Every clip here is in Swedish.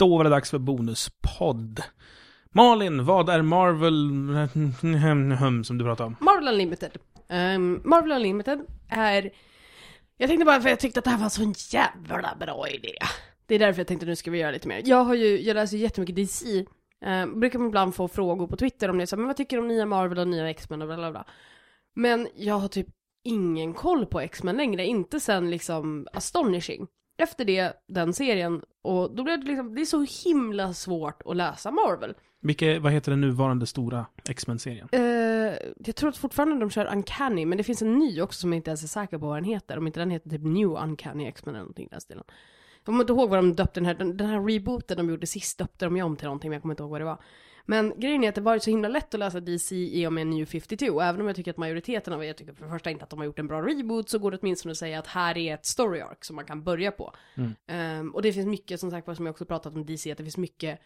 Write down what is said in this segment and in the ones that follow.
Då var det dags för bonuspodd. Malin, vad är Marvel som du pratade om? Marvel Unlimited. Um, Marvel Unlimited är... Jag tänkte bara för jag tyckte att det här var så en jävla bra idé. Det är därför jag tänkte nu ska vi göra lite mer. Jag har ju, jag läser ju jättemycket DC. Um, ehm, brukar ibland få frågor på Twitter om det, så, men vad tycker du om nya Marvel och nya X-Men och bla bla bla. Men jag har typ ingen koll på X-Men längre, inte sen liksom Astonishing. Efter det, den serien, och då blev det liksom, det är så himla svårt att läsa Marvel. Vilka, vad heter den nuvarande stora X-Men-serien? Uh, jag tror att fortfarande de kör Uncanny, men det finns en ny också som jag inte ens är säker på vad den heter. Om inte den heter typ New Uncanny X-Men eller någonting i den stilen. Jag kommer inte ihåg vad de döpte den här, den, den här rebooten de gjorde sist döpte de ju om till någonting, men jag kommer inte ihåg vad det var. Men grejen är att det varit så himla lätt att läsa DC i och med New 52, även om jag tycker att majoriteten av er tycker för det första inte att de har gjort en bra reboot, så går det åtminstone att säga att här är ett story arc som man kan börja på. Mm. Um, och det finns mycket, som sagt som jag också pratat om DC, att det finns mycket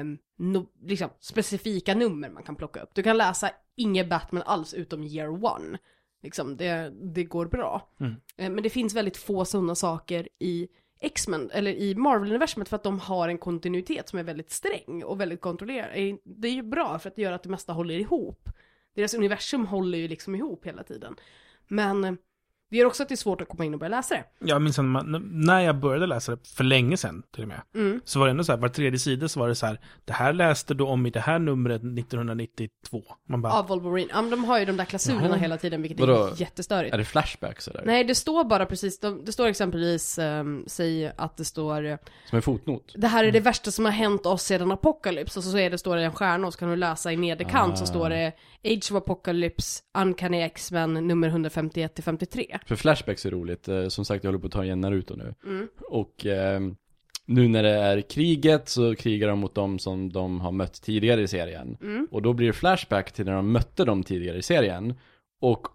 um, no, liksom, specifika nummer man kan plocka upp. Du kan läsa inget Batman alls utom year one. Liksom, det, det går bra. Mm. Uh, men det finns väldigt få sådana saker i X-Men, eller i Marvel-universumet för att de har en kontinuitet som är väldigt sträng och väldigt kontrollerad. Det är ju bra för att det gör att det mesta håller ihop. Deras universum håller ju liksom ihop hela tiden. Men det gör också att det är svårt att komma in och börja läsa det. Jag minns när jag började läsa det, för länge sedan till och med, Mm. så var det ändå så här, var tredje sida så var det så här, det här läste du om i det här numret 1992. Man bara, Av Wolverine. Ja, men de har ju de där klausulerna Jaha. hela tiden, vilket Vadå? är jättestörigt. Är det flashbacks eller? Nej, det står bara precis, de, det står exempelvis, um, säg att det står eh, Som en fotnot? Det här är det värsta som har hänt oss sedan Apocalypse, och så är det, står det en stjärna och så kan du läsa i nederkant så Ah. står det Age of Apocalypse, Uncanny X-Men nummer 151 till 53. För flashbacks är roligt, eh, som sagt jag håller på att ta igen Naruto nu. Mm. Och eh, nu när det är kriget så krigar de mot dem som de har mött tidigare i serien. Mm. Och då blir det flashback till när de mötte dem tidigare i serien. Och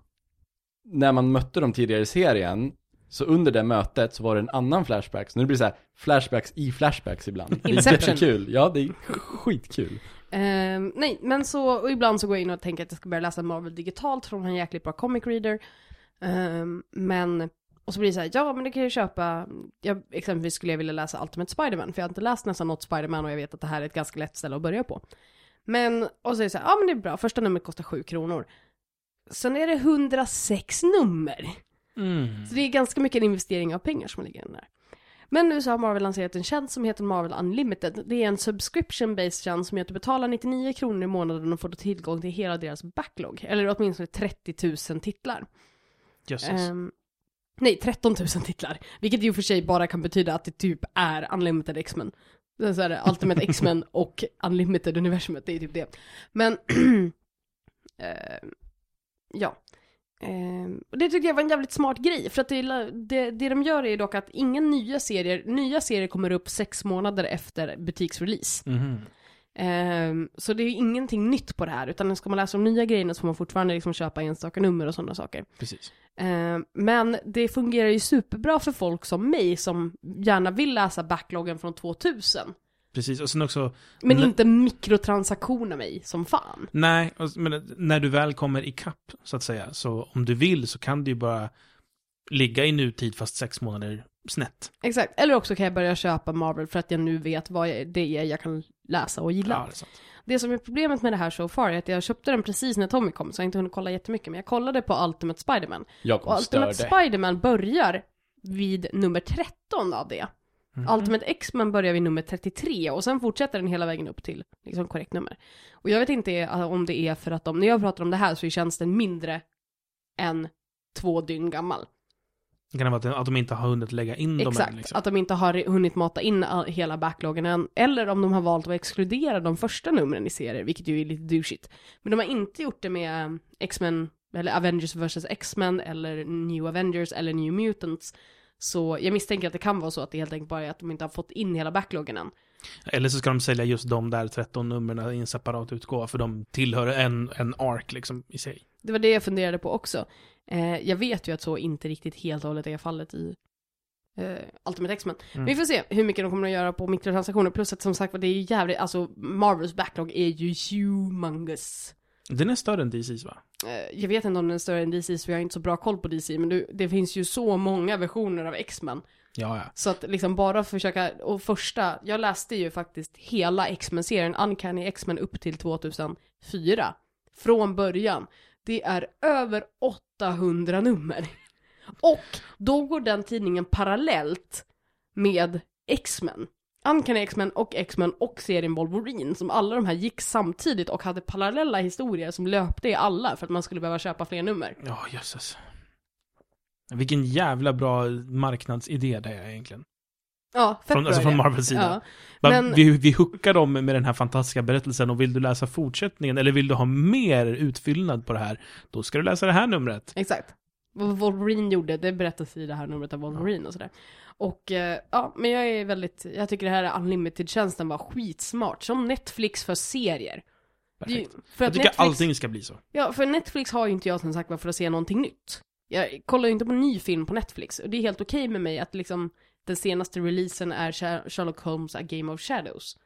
när man mötte dem tidigare i serien, så under det mötet så var det en annan flashback. Så nu blir det så här flashbacks i flashbacks ibland. Det är Inception. jättekul. Ja, det är skitkul. Ehm, nej, men så, och ibland så går jag in och tänker att jag ska börja läsa Marvel digitalt, för har en jäkligt bra comic reader. Ehm, men, och så blir det så här, ja men det kan jag ju köpa, jag, exempelvis skulle jag vilja läsa Ultimate Spider-Man, för jag har inte läst nästan något Spider-Man och jag vet att det här är ett ganska lätt ställe att börja på. Men, och så är det så här, ja men det är bra, första numret kostar 7 kronor. Sen är det 106 nummer. mm. Så det är ganska mycket en investering av pengar som ligger i den där. Men nu så har Marvel lanserat en tjänst som heter Marvel Unlimited. Det är en subscription-based tjänst som gör att du betalar 99 kronor i månaden och får tillgång till hela deras backlog. Eller åtminstone 30 000 titlar. Jösses. Ehm, nej, 13 000 titlar. Vilket i och för sig bara kan betyda att det typ är Unlimited X-Men. Det är så här, Ultimate X-Men och Unlimited Universumet, det är typ det. Men, ehm, ja. Ehm, och det tyckte jag var en jävligt smart grej, för att det, det, det de gör är dock att inga nya serier, nya serier kommer upp sex månader efter butiksrelease. Mhm. Ehm, så det är ju ingenting nytt på det här, utan ska man läsa de nya grejerna så får man fortfarande liksom köpa enstaka nummer och sådana saker. Precis. Ehm, men det fungerar ju superbra för folk som mig som gärna vill läsa backloggen från 2000. Precis, och sen också, Men inte mikrotransaktioner mig som fan. nej, men när du väl kommer ikapp, så att säga, så om du vill så kan du ju bara ligga i nutid fast sex månader snett. Exakt, eller också kan jag börja köpa Marvel för att jag nu vet vad det är jag kan läsa och gilla. Ja, det. Det som är problemet med det här so far är att jag köpte den precis när Tommy kom, så jag har inte hunnit kolla jättemycket, men jag kollade på Ultimate Spider-Man. Jag Och Ultimate. Spider-Man börjar vid nummer 13 av det. Mhm. Ultimate X-Men börjar vid nummer 33 och sen fortsätter den hela vägen upp till liksom korrekt nummer. Och jag vet inte eh, om det är för att de, när jag pratar om det här så är tjänsten mindre än två dygn gammal. Det kan vara att, de inte har hunnit lägga in dem Exakt, än. Liksom. att de inte har hunnit mata in hela backloggen än. Eller om de har valt att exkludera de första numren i serier, vilket ju är lite douchigt. Men de har inte gjort det med eh, X-Men, eller Avengers vs X-Men, eller New Avengers, eller New Mutants. Så jag misstänker att det kan vara så att det helt enkelt bara är att de inte har fått in hela backloggen än. Eller så ska de sälja just de där 13 numren i en separat utgåva, för de tillhör en, en ark liksom i sig. Det var det jag funderade på också. Eh, jag vet ju att så inte riktigt helt och hållet är fallet i eh, Ultimate X-Men. Mm. Men vi får se hur mycket de kommer att göra på mikrotransaktioner. Plus att som sagt det är ju jävligt, alltså Marvels backlog är ju humongous. Den är större än DC's va? Eh, jag vet inte om den är större än DC, så jag har inte så bra koll på DC, men det, det finns ju så många versioner av X-Men. Ja, ja. Så att liksom bara försöka, och första, jag läste ju faktiskt hela X-Men-serien, Uncanny X-Men upp till 2004. Från början. Det är över 800 nummer. Och då går den tidningen parallellt med X-Men. Uncanny X-Men och X-Men och serien Wolverine, som alla de här gick samtidigt och hade parallella historier som löpte i alla för att man skulle behöva köpa fler nummer. Ja, jösses. Vilken jävla bra marknadsidé det är egentligen. Ja, fett Från, bra alltså från. Marvels sida. Ja. Men- vi, vi hookar dem med den här fantastiska berättelsen och vill du läsa fortsättningen eller vill du ha mer utfyllnad på det här, då ska du läsa det här numret. Exakt. Vad Wolverine gjorde, det berättas i det här numret av Wolverine och sådär. Och eh, ja, men jag är väldigt, jag tycker det här Unlimited-tjänsten var skitsmart. Som Netflix för serier. Är ju- Perfekt. För Jag att tycker Netflix, allting ska bli så. Ja, för Netflix har ju inte jag som sagt var för att se någonting nytt. Jag kollar ju inte på ny film på Netflix. Och det är helt okej med mig att liksom den senaste releasen är Sher- Sherlock Holmes A Game of Shadows.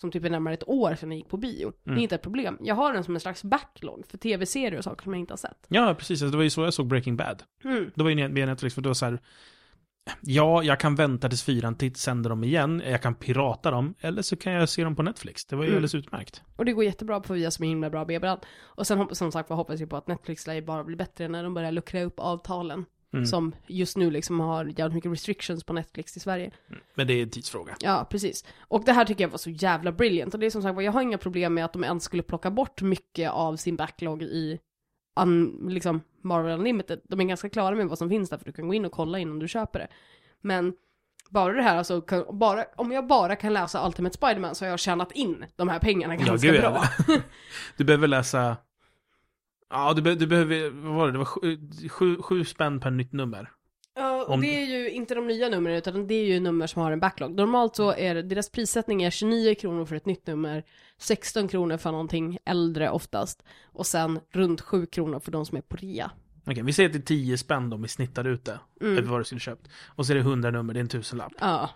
Som typ är närmare ett år sedan jag gick på bio. Det Mm. är inte ett problem. Jag har den som en slags backlog för tv-serier och saker som jag inte har sett. Ja, precis. Alltså, Det var ju så jag såg Breaking Bad. Mm. Det var ju via Netflix, för då så här. Ja, jag kan vänta tills fyran sänder dem igen, jag kan pirata dem, eller så kan jag se dem på Netflix. Det var ju Mm. alldeles utmärkt. Och det går jättebra på via som är himla bra B-brand. Och sen som sagt var hoppas jag på att Netflix lär bara bli bättre när de börjar luckra upp avtalen. Mm. Som just nu liksom har jävligt mycket restrictions på Netflix i Sverige. Men det är en tidsfråga. Ja, precis. Och det här tycker jag var så jävla brilliant. Och det är som sagt jag har inga problem med att de ens skulle plocka bort mycket av sin backlog i un, liksom Marvel Unlimited. De är ganska klara med vad som finns där, för du kan gå in och kolla innan du köper det. Men bara det här, alltså, kan, bara, om jag bara kan läsa Ultimate Spider-Man så har jag tjänat in de här pengarna Ja, ganska gud, bra. ja. Du behöver läsa... Ja, du, be, du behöver... Vad var det? Det var sju, sju, sju spänn per nytt nummer. Ja, och Om- det är ju inte de nya numren utan det är ju nummer som har en backlog. Normalt så är det- deras prissättning är 29 kronor för ett nytt nummer, 16 kronor för någonting äldre oftast, och sen runt 7 kronor för de som är på rea. Okej, vi säger att det är 10 spänn de vi snittar ut det. Mm. Över vad du skulle köpt. Och så är det 100 nummer, det är en tusenlapp. Ja,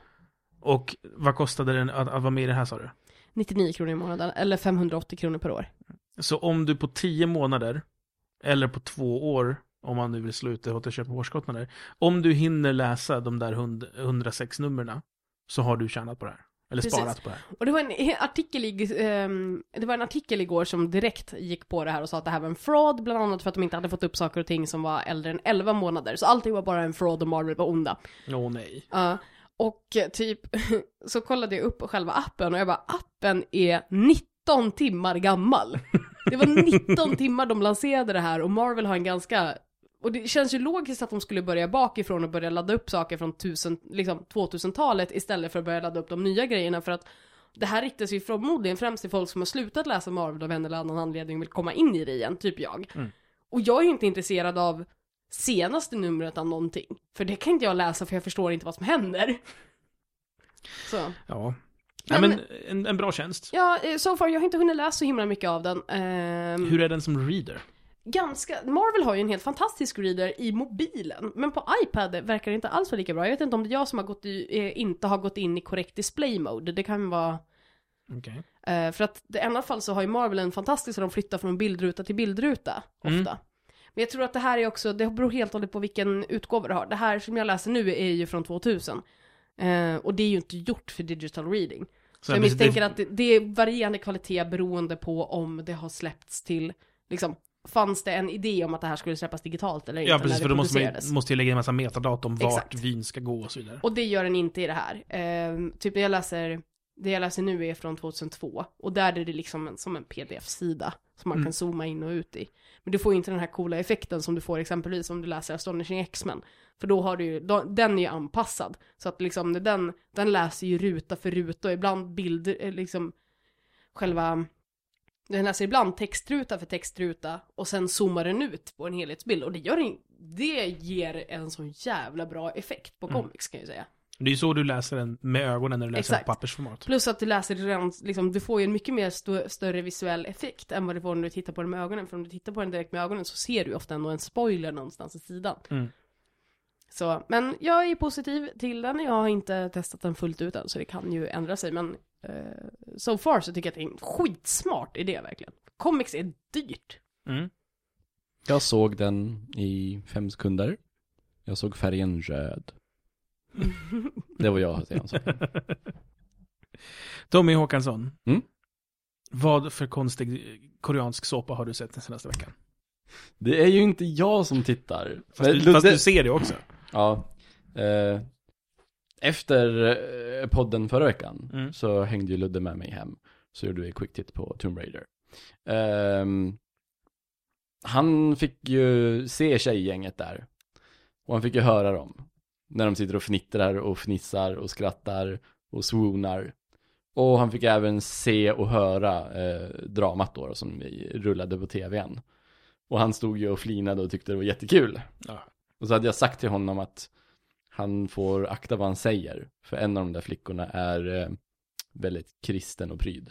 Och vad kostade det att, att vara med i det här sa du? 99 kronor i månaden, eller 580 kronor per år. Så om du på 10 månader, eller på två år, om man nu vill slå ut det och köpa årskostnader. Om du hinner läsa de där 100, 106 numren så har du tjänat på det här. Eller Precis. sparat på det här. Och det var en artikel, i, ehm, det var en artikel igår som direkt gick på det här och sa att det här var en fraud, bland annat för att de inte hade fått upp saker och ting som var äldre än 11 månader. Så allting var bara en fraud och Marvel var onda. Åh nej. Ja, och eh, typ så kollade jag upp själva appen och jag bara, appen är 19 timmar gammal. Det var 19 timmar de lanserade det här och Marvel har en ganska, och det känns ju logiskt att de skulle börja bakifrån och börja ladda upp saker från 1000, liksom 2000-talet istället för att börja ladda upp de nya grejerna för att det här riktar sig förmodligen främst till folk som har slutat läsa Marvel av en eller annan anledning och vill komma in i det igen, typ jag. Mm. Och jag är ju inte intresserad av senaste numret av någonting. För det kan inte jag läsa för jag förstår inte vad som händer. Så. Ja. Nej, men en, en bra tjänst. Ja, eh, so far, jag har inte hunnit läsa så himla mycket av den. Ehm, Hur är den som reader? Ganska, Marvel har ju en helt fantastisk reader i mobilen, men på iPad verkar det inte alls vara lika bra. Jag vet inte om det är jag som har gått i, eh, inte har gått in i korrekt display mode. Det kan vara Okej. Eh, för att i alla fall så har ju Marvel en fantastisk, så de flyttar från bildruta till bildruta ofta. Mm. Men jag tror att det här är också, det beror helt och hållet på vilken utgåva du har. Det här som jag läser nu är ju från 2000. Eh, och det är ju inte gjort för digital reading. Så, jag misstänker det- att det, det är varierande kvalitet beroende på om det har släppts till, liksom, fanns det en idé om att det här skulle släppas digitalt eller inte Ja, precis, för då måste man måste ju lägga in en massa metadata om vart Exakt. vyn ska gå och så vidare. Och det gör den inte i det här. Ehm, typ jag läser, det jag läser nu är från 2002. Och där är det liksom en, som en pdf-sida som man Mm. kan zooma in och ut i. Men du får ju inte den här coola effekten som du får exempelvis om du läser Astonishing X-Men. För då har du ju, då, den är ju anpassad. Så att liksom den, den läser ju ruta för ruta och ibland bilder, eh, liksom själva den läser ibland textruta för textruta och sen zoomar den ut på en helhetsbild och det gör en, det ger en så jävla bra effekt på Mm. comics kan jag säga. Det är ju så du läser den med ögonen när du läser Exakt. på pappersformat. Plus att du läser redan, liksom, du får ju en mycket mer stö- större visuell effekt än vad du får när du tittar på den med ögonen. För om du tittar på den direkt med ögonen så ser du ofta ändå en spoiler någonstans i sidan. Mm. Så, men jag är positiv till den. Jag har inte testat den fullt ut än, så det kan ju ändra sig. Men eh, so far så tycker jag att det är en skitsmart idé verkligen. Comics är dyrt. Mm. Jag såg den i fem sekunder. Jag såg färgen röd. Det var jag säga om saken. Tommy Håkansson. Mm? Vad för konstig koreansk såpa har du sett den senaste veckan? Det är ju inte jag som tittar. Fast du, Ludde- fast du ser det också. Ja. Eh, efter eh, podden förra veckan Mm. så hängde ju Ludde med mig hem. Så gjorde vi quick titt på Tomb Raider. Ehm, han fick ju se tjejgänget där. Och han fick ju höra dem. När de sitter och fnittrar och fnissar och skrattar och swoonar. Och han fick även se och höra eh, dramat då som vi rullade på tvn. Och han stod ju och flinade och tyckte det var jättekul. Ja. Och så hade jag sagt till honom att han får akta vad han säger. För en av de där flickorna är eh, väldigt kristen och pryd.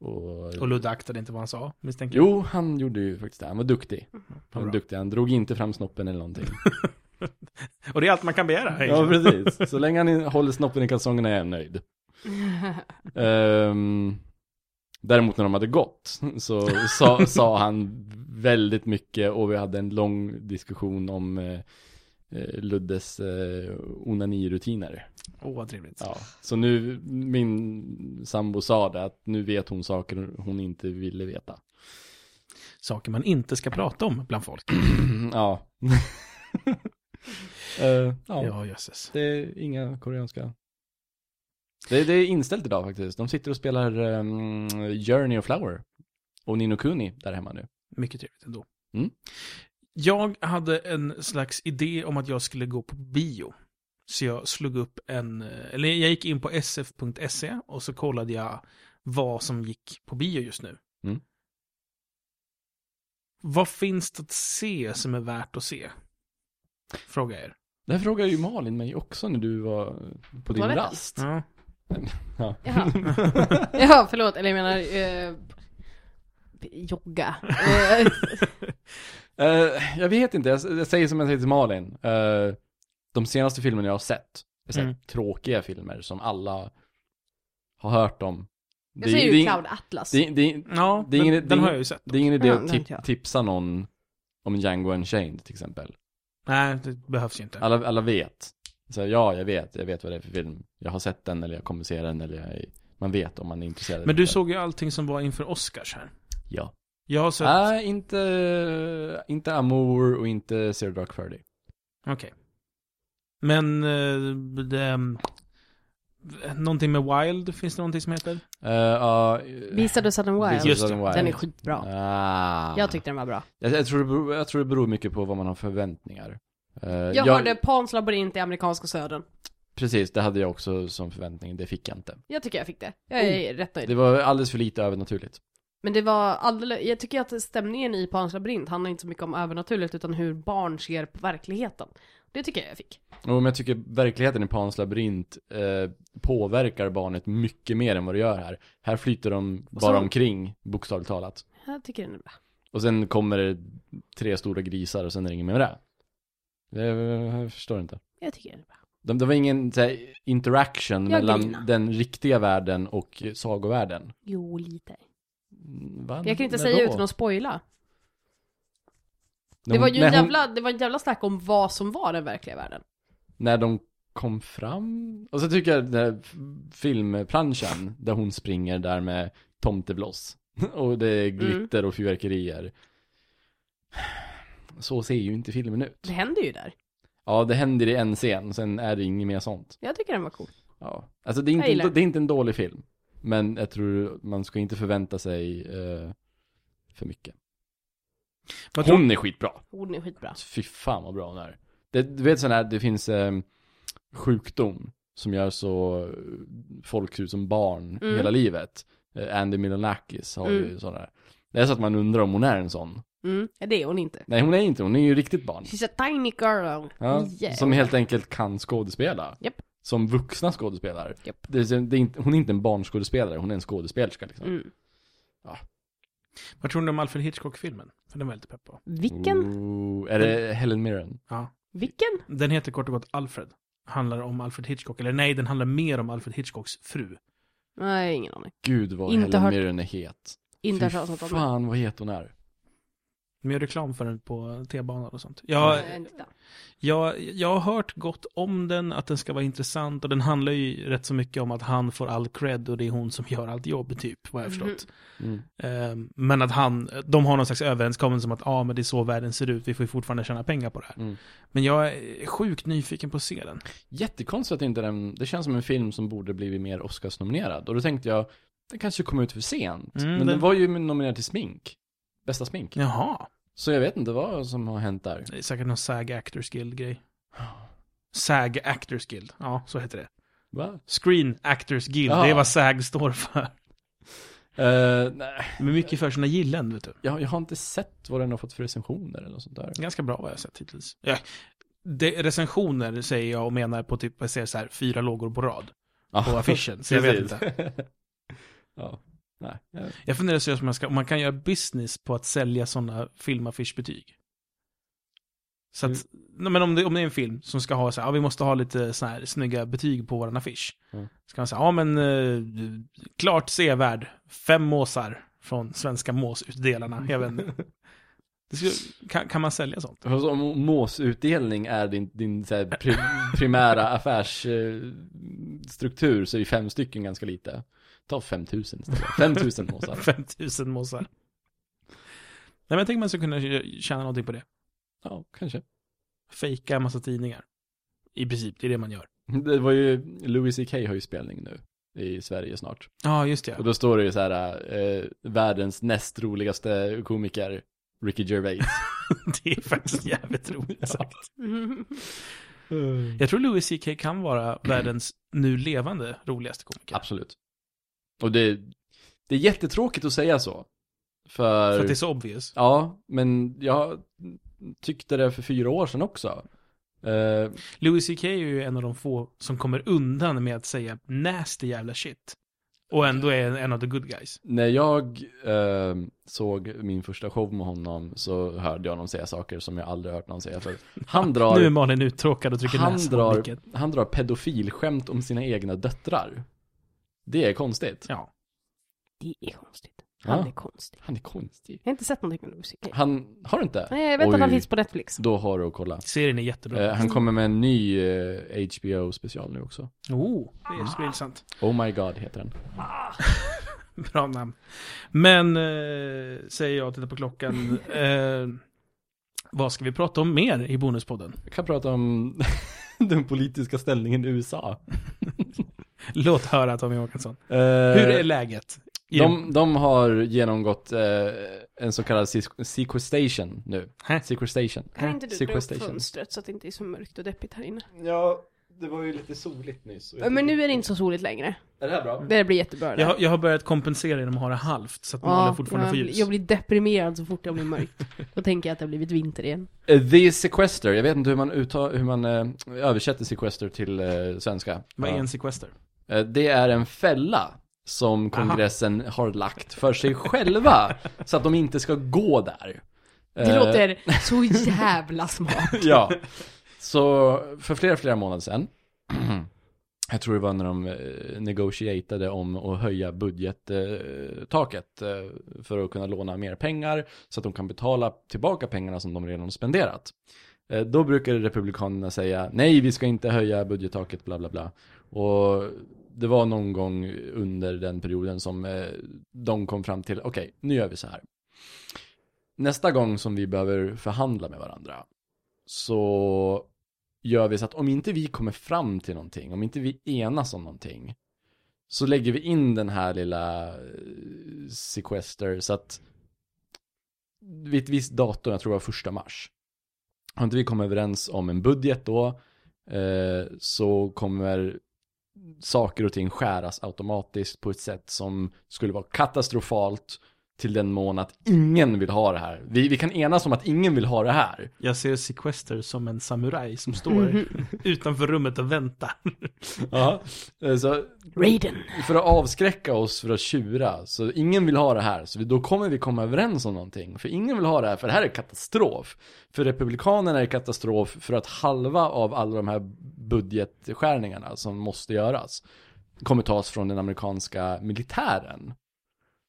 Och, Och Ludde aktade inte vad han sa, misstänker jag. Jo, han gjorde ju faktiskt det. Han var duktig. Han var bra. duktig. Han drog inte fram snoppen eller någonting. Och det är allt man kan begära. ja, precis. Så länge han håller snoppen i kalsongerna är jag nöjd. Ehm, däremot när de hade gått så sa, sa han väldigt mycket och vi hade en lång diskussion om eh, eh, Luddes eh, onanirutiner. Åh, vad trevligt. Ja, så nu, min sambo sa det att nu vet hon saker hon inte ville veta. Saker man inte ska prata om bland folk. ja. Eh, ja, Ja, jösses. det är inga koreanska. Det, det är inställt idag faktiskt. De sitter och spelar um, Journey of Flower. Och Nino Kuni där hemma nu. Mycket trevligt ändå. Mm. Jag hade en slags idé om att jag skulle gå på bio. Så jag slog upp en, eller jag gick in på sf.se och så kollade jag vad som gick på bio just nu. Mm. Vad finns det att se som är värt att se? Fråga er. Det här frågade ju Malin mig också när du var på din Toaletten? rast. Ja. Ja. Jaha. ja, förlåt, eller jag menar eh, jogga. Eh, Eh, jag vet inte, jag, jag säger som jag säger till Malin. Eh, de senaste filmerna jag har sett, är så här Mm. tråkiga filmer som alla har hört om. jag säger ju Cloud Atlas. det, det, Ja, Det är den, ingen- den det är har ingen- jag ju sett. det är ingen idé Ja, att det har tip, inte jag. tipsa någon om Django Unchained till exempel. Nej, det behövs ju inte. Alla, alla vet. Så, ja, jag vet, jag vet vad det är för film. Jag har sett den eller jag kommer se den eller jag är, man vet om man är intresserad. Men du såg ju allting som var inför Oscars här. Ja. Jag har sett... Nej, inte, inte Amour och inte Zero Dark Thirty. Okej. Men eh, det, någonting med Wild, finns det någonting som heter? Uh, ja, Beast of the Southern Wild. Just Southern Wild. Den är skitbra. Ah. Jag tyckte den var bra. jag, jag, tror det beror, jag tror det beror mycket på vad man har för förväntningar. Eh, Jag, hörde Pans labyrint i amerikanska södern. Precis, det hade jag också som förväntning, det fick jag inte. Jag tycker jag fick det. Jag är rätt nöjd. Det var alldeles för lite övernaturligt. Men det var alldeles, jag tycker att stämningen i Pans labyrint handlar inte så mycket om övernaturligt utan hur barn ser på verkligheten. Det tycker jag jag fick. Och men jag tycker verkligheten i Pans labyrint eh, påverkar barnet mycket mer än vad det gör här. Här flyter de Och bara så- omkring, bokstavligt talat. Jag tycker den är bra. Och sen kommer det tre stora grisar och sen är det inget mer med det. Jag, jag förstår inte. Jag tycker den är bra. Det, det var ingen så här, interaction Jag mellan grinar. den riktiga världen och sagovärlden. Jo, lite. Mm, Va? Jag kan inte När säga då? utan att spoila. När Det var ju en när hon- jävla, det var en jävla snack om vad som var den verkliga världen. när de kom fram. Och så tycker jag den här filmplanschen där hon springer där med tomtebloss. Och det är glitter och fyrverkerier. Så ser ju inte filmen ut. Det händer ju där. Ja, det händer i en scen, sen är det inget mer sånt. Jag tycker den var cool. Ja. Alltså det är inte, gillar det är inte en dålig film. Men jag tror man ska inte förvänta sig eh, för mycket. Vad tror- Hon är skitbra. Hon är skitbra. Fy fan vad bra hon är. Det, du vet sån här, det finns eh, sjukdom som gör så eh, folk ser ut som barn Mm. hela livet. Eh, Andy Milonakis har ju Mm. sådana där. Det är så att man undrar om hon är en sån. Mm, ja, det är hon inte. Nej hon är inte, hon är ju riktigt barn. She's a tiny girl. Ja, Yeah. Som helt enkelt kan skådespela. Japp. Som vuxna skådespelare. Japp. Det, är- det är inte, hon är inte en barnskådespelare, hon är en skådespelerska liksom. Mm. Vad tror ni om Alfred Hitchcock-filmen? För den var jag lite pepp på. Vilken? Ooh, är det Helen Mirren? Ja. Vilken? Den heter kort och gott Alfred. Handlar om Alfred Hitchcock. Eller nej, den handlar mer om Alfred Hitchcocks fru. Nej, ingen aning. Gud vad Inte Helen hört- Mirren är het. Inte Fy hört talas om den. fan vad het hon är. De gör reklam för den på T-banan och sånt. Jag, jag, jag har hört gott om den, att den ska vara intressant och den handlar ju rätt så mycket om att han får all cred och det är hon som gör allt jobb, typ, vad jag har förstått. Mm. Eh, Men att han, de har någon slags överenskommelse om att ja, men det är så världen ser ut, vi får ju fortfarande tjäna pengar på det här. Mm. Men jag är sjukt nyfiken på att se den. Jättekonstigt att inte den, det känns som en film som borde blivit mer Oscarsnominerad. Och då tänkte jag, den kanske kom ut för sent. Mm, men den- den var ju nominerad till smink. Bästa smink. Jaha, Så jag vet inte vad som har hänt där. det är säkert någon SAG Actors Guild-grej. SAG Actors Guild, ja, så heter det. Va? Screen Actors Guild, Ja. det är vad SAG står för. Uh, nej, Men mycket för sina gillen, vet du. jag, jag har inte sett vad den har fått för recensioner eller något sånt där. Ganska bra vad jag har sett hittills. Ja, det, recensioner säger jag och menar på typ, jag ser så här, fyra lågor på rad. På affischen, så jag vet inte. ja, nej. jag. Jag funderar seriöst om man, ska, om man kan göra business på att sälja sådana filmaffischbetyg. Så att, nej, men om det, om det är en film som ska ha så här, ja vi måste ha lite så här snygga betyg på våran affisch. Mm. Ska man säga, ja men eh, klart sevärd, fem måsar från svenska måsutdelarna, jag vet inte. Skulle, kan, kan man sälja sånt? Alltså, om måsutdelning är din, din så här, pri, primära affärsstruktur så är fem stycken ganska lite. Ta 5000 istället. 5000 måsar. 5000 måsar. Nej men jag tänker man skulle kunna tjäna någonting på det. Ja, kanske. Fejka en massa tidningar. I princip, det är det man gör. Det var ju, Louis CK har ju spelning nu. I Sverige snart. Ja, just det. Och då står det ju så här, eh, världens näst roligaste komiker, Ricky Gervais. det är faktiskt jävligt roligt sagt. Jag tror Louis CK kan vara världens nu levande roligaste komiker. Absolut. Och det, det är jättetråkigt att säga så. För, För att det är så obvious. ja, men jag tyckte det för fyra år sedan också. Eh, Louis CK är ju en av de få som kommer undan med att säga nasty jävla shit. Och ändå är en av the good guys. när jag eh, såg min första show med honom så hörde jag honom säga saker som jag aldrig hört någon säga förut. Han drar, Nu är Malin uttråkad och trycker han drar, han drar pedofilskämt om sina egna döttrar. Det är konstigt. Ja. Det är konstigt. Han Ja. är konstig. Han är konstig. Jag har inte sett någonting med Louis CK. Han, har du inte? Nej, jag vet att han Oj. finns på Netflix. Då har du att kolla. Serien är jättebra. Eh, han kommer med en ny eh, HBO special nu också. Oh, det skulle vara intressant. Oh my god heter den. Bra namn. Men, eh, säger jag och tittar på klockan. Eh, vad ska vi prata om mer i Bonuspodden? Jag kan prata om den politiska ställningen i USA. Låt höra Tommy Håkansson. Eh, Hur är läget? De, de har genomgått eh, en så kallad se- sequestration nu. Hä? Sequestration. Kan inte du dra upp fönstret så att det inte är så mörkt och deppigt här inne? Ja, det var ju lite soligt nyss. Ja, Men nu är det inte så soligt längre. Är det här bra? Det blir jättebra jag, jag har börjat kompensera genom att ha det halvt, så att Malin fortfarande jag, får blir- ljus. jag blir deprimerad så fort det blir mörkt. Då tänker jag att det har blivit vinter igen. Eh, The Sequester, jag vet inte hur man, uttar, hur man eh, översätter sequester till eh, svenska. Vad är Ja. en sequester? Eh, Det är en fälla som kongressen har lagt för sig själva. så att de inte ska gå där. Det Eh, låter så jävla smart. Ja. Så för flera, flera månader sedan. Jag tror det var när de eh, negotiatade om att höja budgettaket för att kunna låna mer pengar så att de kan betala tillbaka pengarna som de redan har spenderat. Då brukar republikanerna säga nej, vi ska inte höja budgettaket, bla bla bla. Och det var någon gång under den perioden som eh, de kom fram till, okej, nu gör vi så här. Nästa gång som vi behöver förhandla med varandra så gör vi så att om inte vi kommer fram till någonting, om inte vi enas om någonting, så lägger vi in den här lilla eh, sequester så att vid ett visst datum, jag tror det var första mars, har inte vi kommit överens om en budget då, eh, så kommer saker och ting skäras automatiskt på ett sätt som skulle vara katastrofalt till den mån att ingen vill ha det här. Vi, vi kan enas om att ingen vill ha det här. Jag ser sequester som en samuraj som står Mhm. utanför rummet och väntar. Ja. Eh, Så Raiden. för att avskräcka oss för att tjura, så ingen vill ha det här, så vi, då kommer vi komma överens om någonting. För ingen vill ha det här, för det här är katastrof. För Republikanerna är det katastrof för att halva av alla de här budgetskärningarna som måste göras kommer tas från den amerikanska militären.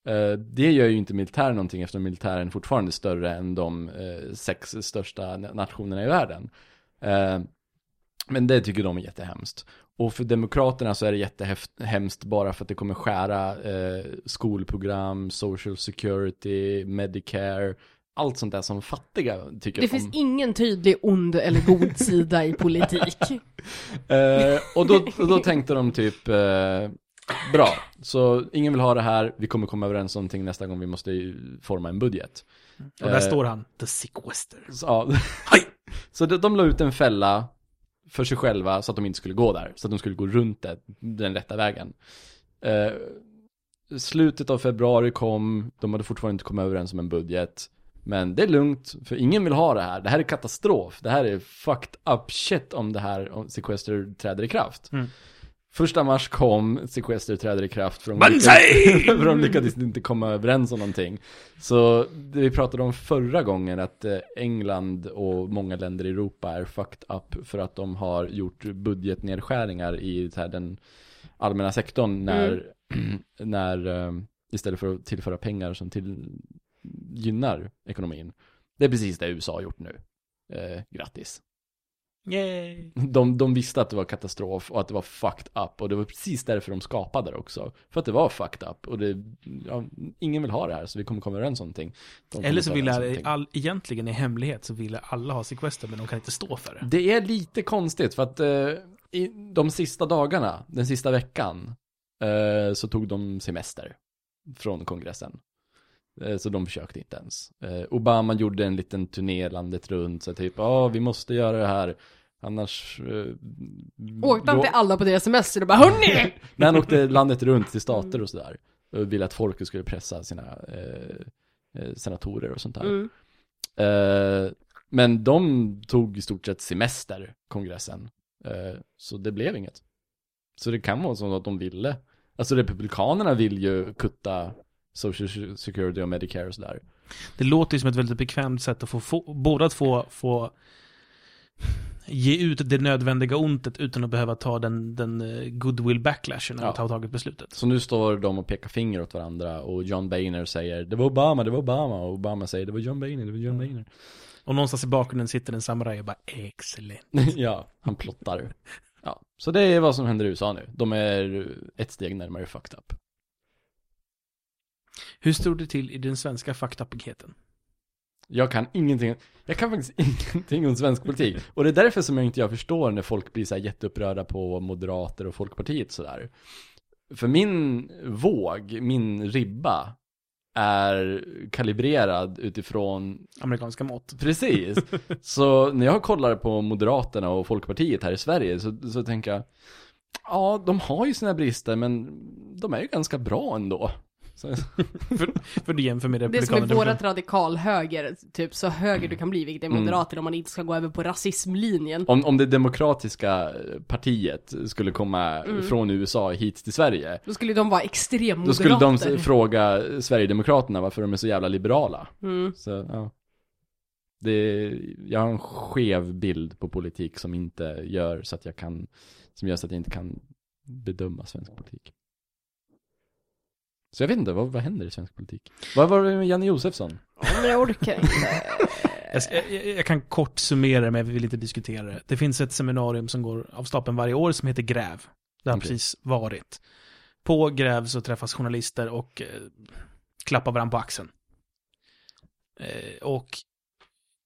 Eh, det gör ju inte militären någonting eftersom militären är fortfarande större än de eh, sex största nationerna i världen. Eh, men det tycker de är jättehemskt. Och för demokraterna så är det jättehemskt bara för att det kommer skära skolprogram, social security, medicare, allt sånt där som fattiga tycker Det om. finns ingen tydlig ond eller god sida i politik. Eh, och, då, och då tänkte de typ, eh, bra, så ingen vill ha det här, vi kommer komma överens om någonting nästa gång vi måste forma en budget. Och där Eh, står han, the sequester. Så, ja. så de, de la ut en fälla för sig själva så att de inte skulle gå där, så att de skulle gå runt det, den rätta vägen. Eh, slutet av februari kom, de hade fortfarande inte kommit överens om en budget. Men det är lugnt, för ingen vill ha det här. Det här är katastrof. Det här är fucked up shit om det här om sequester träder i kraft. Mm. Första mars kom, sequester träder i kraft för de, lyckades, för de lyckades inte komma överens om någonting. Så det vi pratade om förra gången att eh, England och många länder i Europa är fucked up för att de har gjort budgetnedskärningar i så här, den allmänna sektorn när, när eh, istället för att tillföra pengar som till, gynnar ekonomin. Det är precis det USA har gjort nu. Eh, grattis. Yay. De, de visste att det var katastrof och att det var fucked up och det var precis därför de skapade det också. För att det var fucked up och det, ja, ingen vill ha det här så vi kommer komma överens om någonting. Eller så överens om all, egentligen i hemlighet så ville alla ha sequester men de kan inte stå för det. Det är lite konstigt för att eh, i de sista dagarna, den sista veckan, eh, så tog de semester från kongressen. Eh, Så de försökte inte ens. Eh, Obama gjorde en liten turné landet runt, så typ, ja vi måste göra det här, annars... Eh, Åkte till alla på deras semester och bara Hörni! Nej, han åkte landet runt till stater och sådär. Och ville att folket skulle pressa sina eh, eh, senatorer och sånt där. Mm. Eh, men de tog i stort sett semester, kongressen. Eh, så det blev inget. Så det kan vara så att de ville. Alltså republikanerna vill ju kutta social security och medicare och sådär. Det låter ju som ett väldigt bekvämt sätt att få, få båda att få, få ge ut det nödvändiga ontet utan att behöva ta den, den eh, goodwill backlashen av Ja. ha tagit beslutet. Så nu står de och pekar finger åt varandra och John Boehner säger det var Obama, det var Obama och Obama säger det var John Boehner, det var John Boehner. Och någonstans i bakgrunden sitter en samuraj och bara excellent. ja, han plottar. Ja, så det är vad som händer i USA nu. De är ett steg närmare fucked up. Hur stod det till i den svenska faktapaketten? Jag kan ingenting, jag kan faktiskt ingenting om svensk politik. Och det är därför som jag inte jag förstår när folk blir så här jätteupprörda på Moderater och Folkpartiet sådär. För min våg, min ribba, är kalibrerad utifrån Amerikanska mått. Precis. Så när jag kollar på Moderaterna och Folkpartiet här i Sverige så, så tänker jag Ja, de har ju sina brister men de är ju ganska bra ändå. Så, För du jämför med Det som är vårat radikalhöger, typ så höger du kan bli, vilket är Mm. moderater om man inte ska gå över på rasismlinjen. om, om det demokratiska partiet skulle komma från USA hit till Sverige Då skulle de vara Då skulle de extremmoderater. fråga Sverigedemokraterna varför de är så jävla liberala. Mm. Så, ja. Det, jag har en skev bild på politik som inte gör så att jag kan, som gör så att jag inte kan bedöma svensk politik. Så jag vet inte, vad, vad händer i svensk politik? Vad var det med Janne Josefsson? Men jag orkar inte. Jag, jag, jag kan kort summera det, men jag vill inte diskutera det. Det finns ett seminarium som går av stapeln varje år som heter Gräv. Det har Okej. precis varit. På Gräv så träffas journalister och eh, klappar varandra på axeln. Eh, och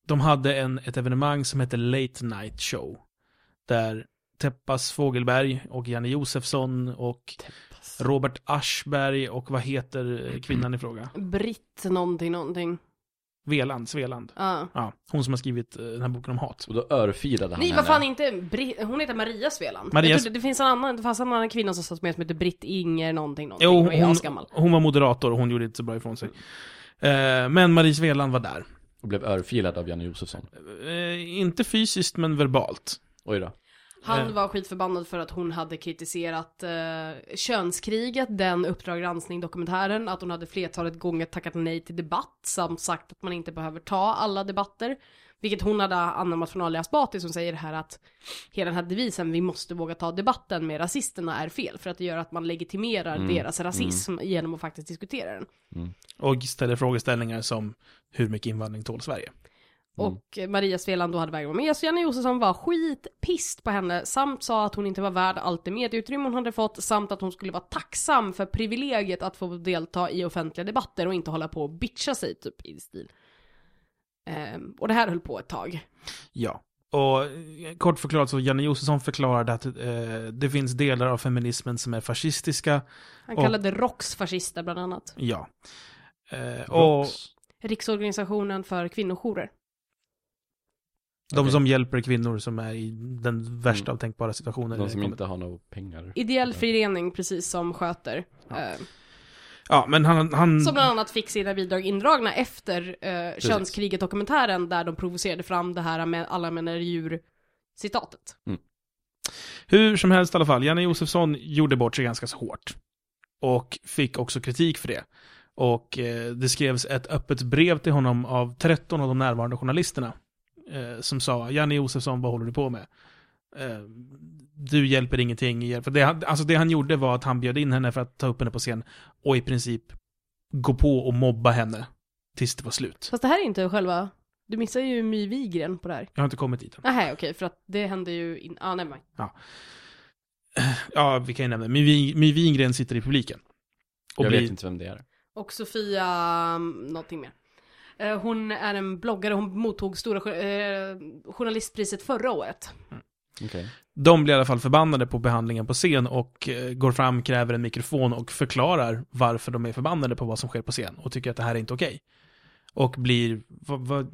de hade en, ett evenemang som heter Late Night Show. Där Teppas Fågelberg och Janne Josefsson och Robert Aschberg och vad heter kvinnan i fråga? Britt någonting, någonting. Veland, Sveland. Ja. Ja, hon som har skrivit eh, den här boken om hat. Och då örfilade han Nej, henne. vad fan inte Britt, hon heter Maria Sveland. Maria- trodde, det finns en annan, det fanns en annan kvinna som satt med som heter Britt Inger någonting, någonting. Jo, hon hon var moderator och hon gjorde inte så bra ifrån sig. Eh, men Marie Sveland var där. Och blev örfilad av Janne Josefsson. Eh, inte fysiskt, men verbalt. Oj då. Han var skitförbannad för att hon hade kritiserat eh, könskriget, den Uppdrag granskning-dokumentären, att hon hade flertalet gånger tackat nej till debatt samt sagt att man inte behöver ta alla debatter. Vilket hon hade anammat från Ali Asbati som säger här att hela den här devisen, vi måste våga ta debatten med rasisterna är fel. För att det gör att man legitimerar Mm, deras rasism genom att faktiskt diskutera den. Och ställer frågeställningar som hur mycket invandring tål Sverige? Mm. Och Maria Sveland då hade vägrat vara med, så Janne Josefsson var skitpist på henne, samt sa att hon inte var värd allt det medieutrymme hon hade fått, samt att hon skulle vara tacksam för privilegiet att få delta i offentliga debatter och inte hålla på och bitcha sig, typ i stil. Ehm, och det här höll på ett tag. Ja. Och eh, kort förklarat så Janne Josefsson förklarade att eh, det finns delar av feminismen som är fascistiska. Han Och- kallade ROX fascister bland annat. Ja. Eh, och. Riksorganisationen för kvinnojourer. De Okej. som hjälper kvinnor som är i den värsta av tänkbara situationer. De som inte har några pengar. Ideell förening precis som sköter. Ja. ehm, Ja, men han... han Som bland annat fick sina bidrag indragna efter eh, Könskriget-dokumentären där de provocerade fram det här med alla män är djur citatet. Hur som helst i alla fall, Janne Josefsson gjorde bort sig ganska så hårt. Och fick också kritik för det. Och eh, det skrevs ett öppet brev till honom av 13 av de närvarande journalisterna. Eh, som sa, Janne Josefsson, vad håller du på med? Eh, du hjälper ingenting. För det, han- alltså det han gjorde var att han bjöd in henne för att ta upp henne på scen och i princip gå på och mobba henne tills det var slut. Fast det här är inte själva, du missar ju My Wigren på det här. Jag har inte kommit dit än. Nej, okej, för att det hände ju in, ah, nej, nej. Ja, vi kan ju nämna det. My My Wingren sitter i publiken. Och Jag blir, vet inte vem det är. Och Sofia, um, någonting mer. Eh, hon är en bloggare, hon mottog stora eh, journalistpriset förra året. Okej. De blir i alla fall förbannade på behandlingen på scen och eh, går fram, kräver en mikrofon och förklarar varför de är förbannade på vad som sker på scen och tycker att det här är inte okej. Och blir, vad, vad,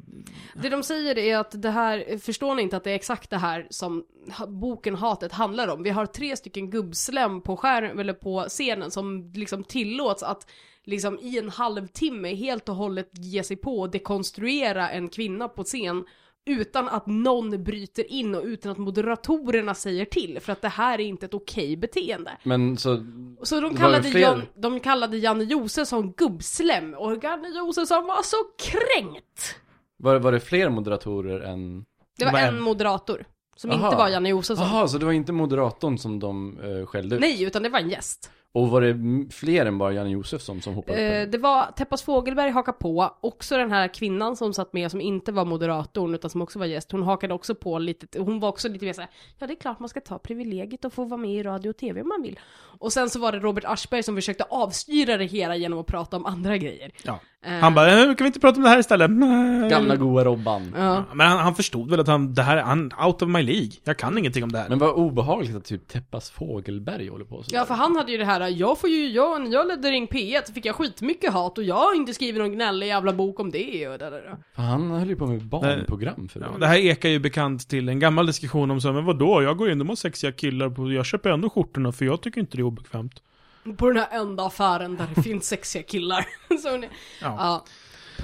Det de säger är att det här, förstår ni inte att det är exakt det här som boken Hatet handlar om? Vi har tre stycken gubbslem på skärm, eller på scenen som liksom tillåts att liksom i en halvtimme helt och hållet ge sig på och dekonstruera en kvinna på scen utan att någon bryter in och utan att moderatorerna säger till för att det här är inte ett okej beteende. Men så, Så de kallade, var Jan, de kallade Janne Josefsson gubbslem och Janne Josefsson var så kränkt! var, var det fler moderatorer än... Det var Vad en moderator. Som Aha. inte var Janne Josefsson. Jaha, så det var inte moderatorn som de uh, skällde ut? Nej, utan det var en gäst. Och var det fler än bara Janne Josefsson som hoppade Eh, det var Teppas Fågelberg haka på, också den här kvinnan som satt med som inte var moderatorn utan som också var gäst, hon hakade också på lite, hon var också lite mer såhär, ja det är klart man ska ta privilegiet och få vara med i radio och tv om man vill. Och sen så var det Robert Aschberg som försökte avstyra det hela genom att prata om andra grejer. ja. Eh, Han bara, "Eh, kan vi inte prata om det här istället? Nej. Gamla goa Robban. Ja. Men han, han förstod väl att han, det här är han, out of my League. Jag kan ingenting om det här. Men vad obehagligt att typ Teppas Fågelberg håller på så. Ja för han hade ju det här, jag får ju, jag, när jag ledde Ring P1 så fick jag skitmycket hat och jag har inte skrivit någon gnällig jävla bok om det och där, där, där. För han höll ju på med barnprogram för Ja, det här ekar ju bekant till en gammal diskussion om så, men vadå, jag går in, de har sexiga killar på, jag köper ändå skjortorna för jag tycker inte det är obekvämt. På den här enda affären där det finns sexiga killar. så ni, Ja. ja.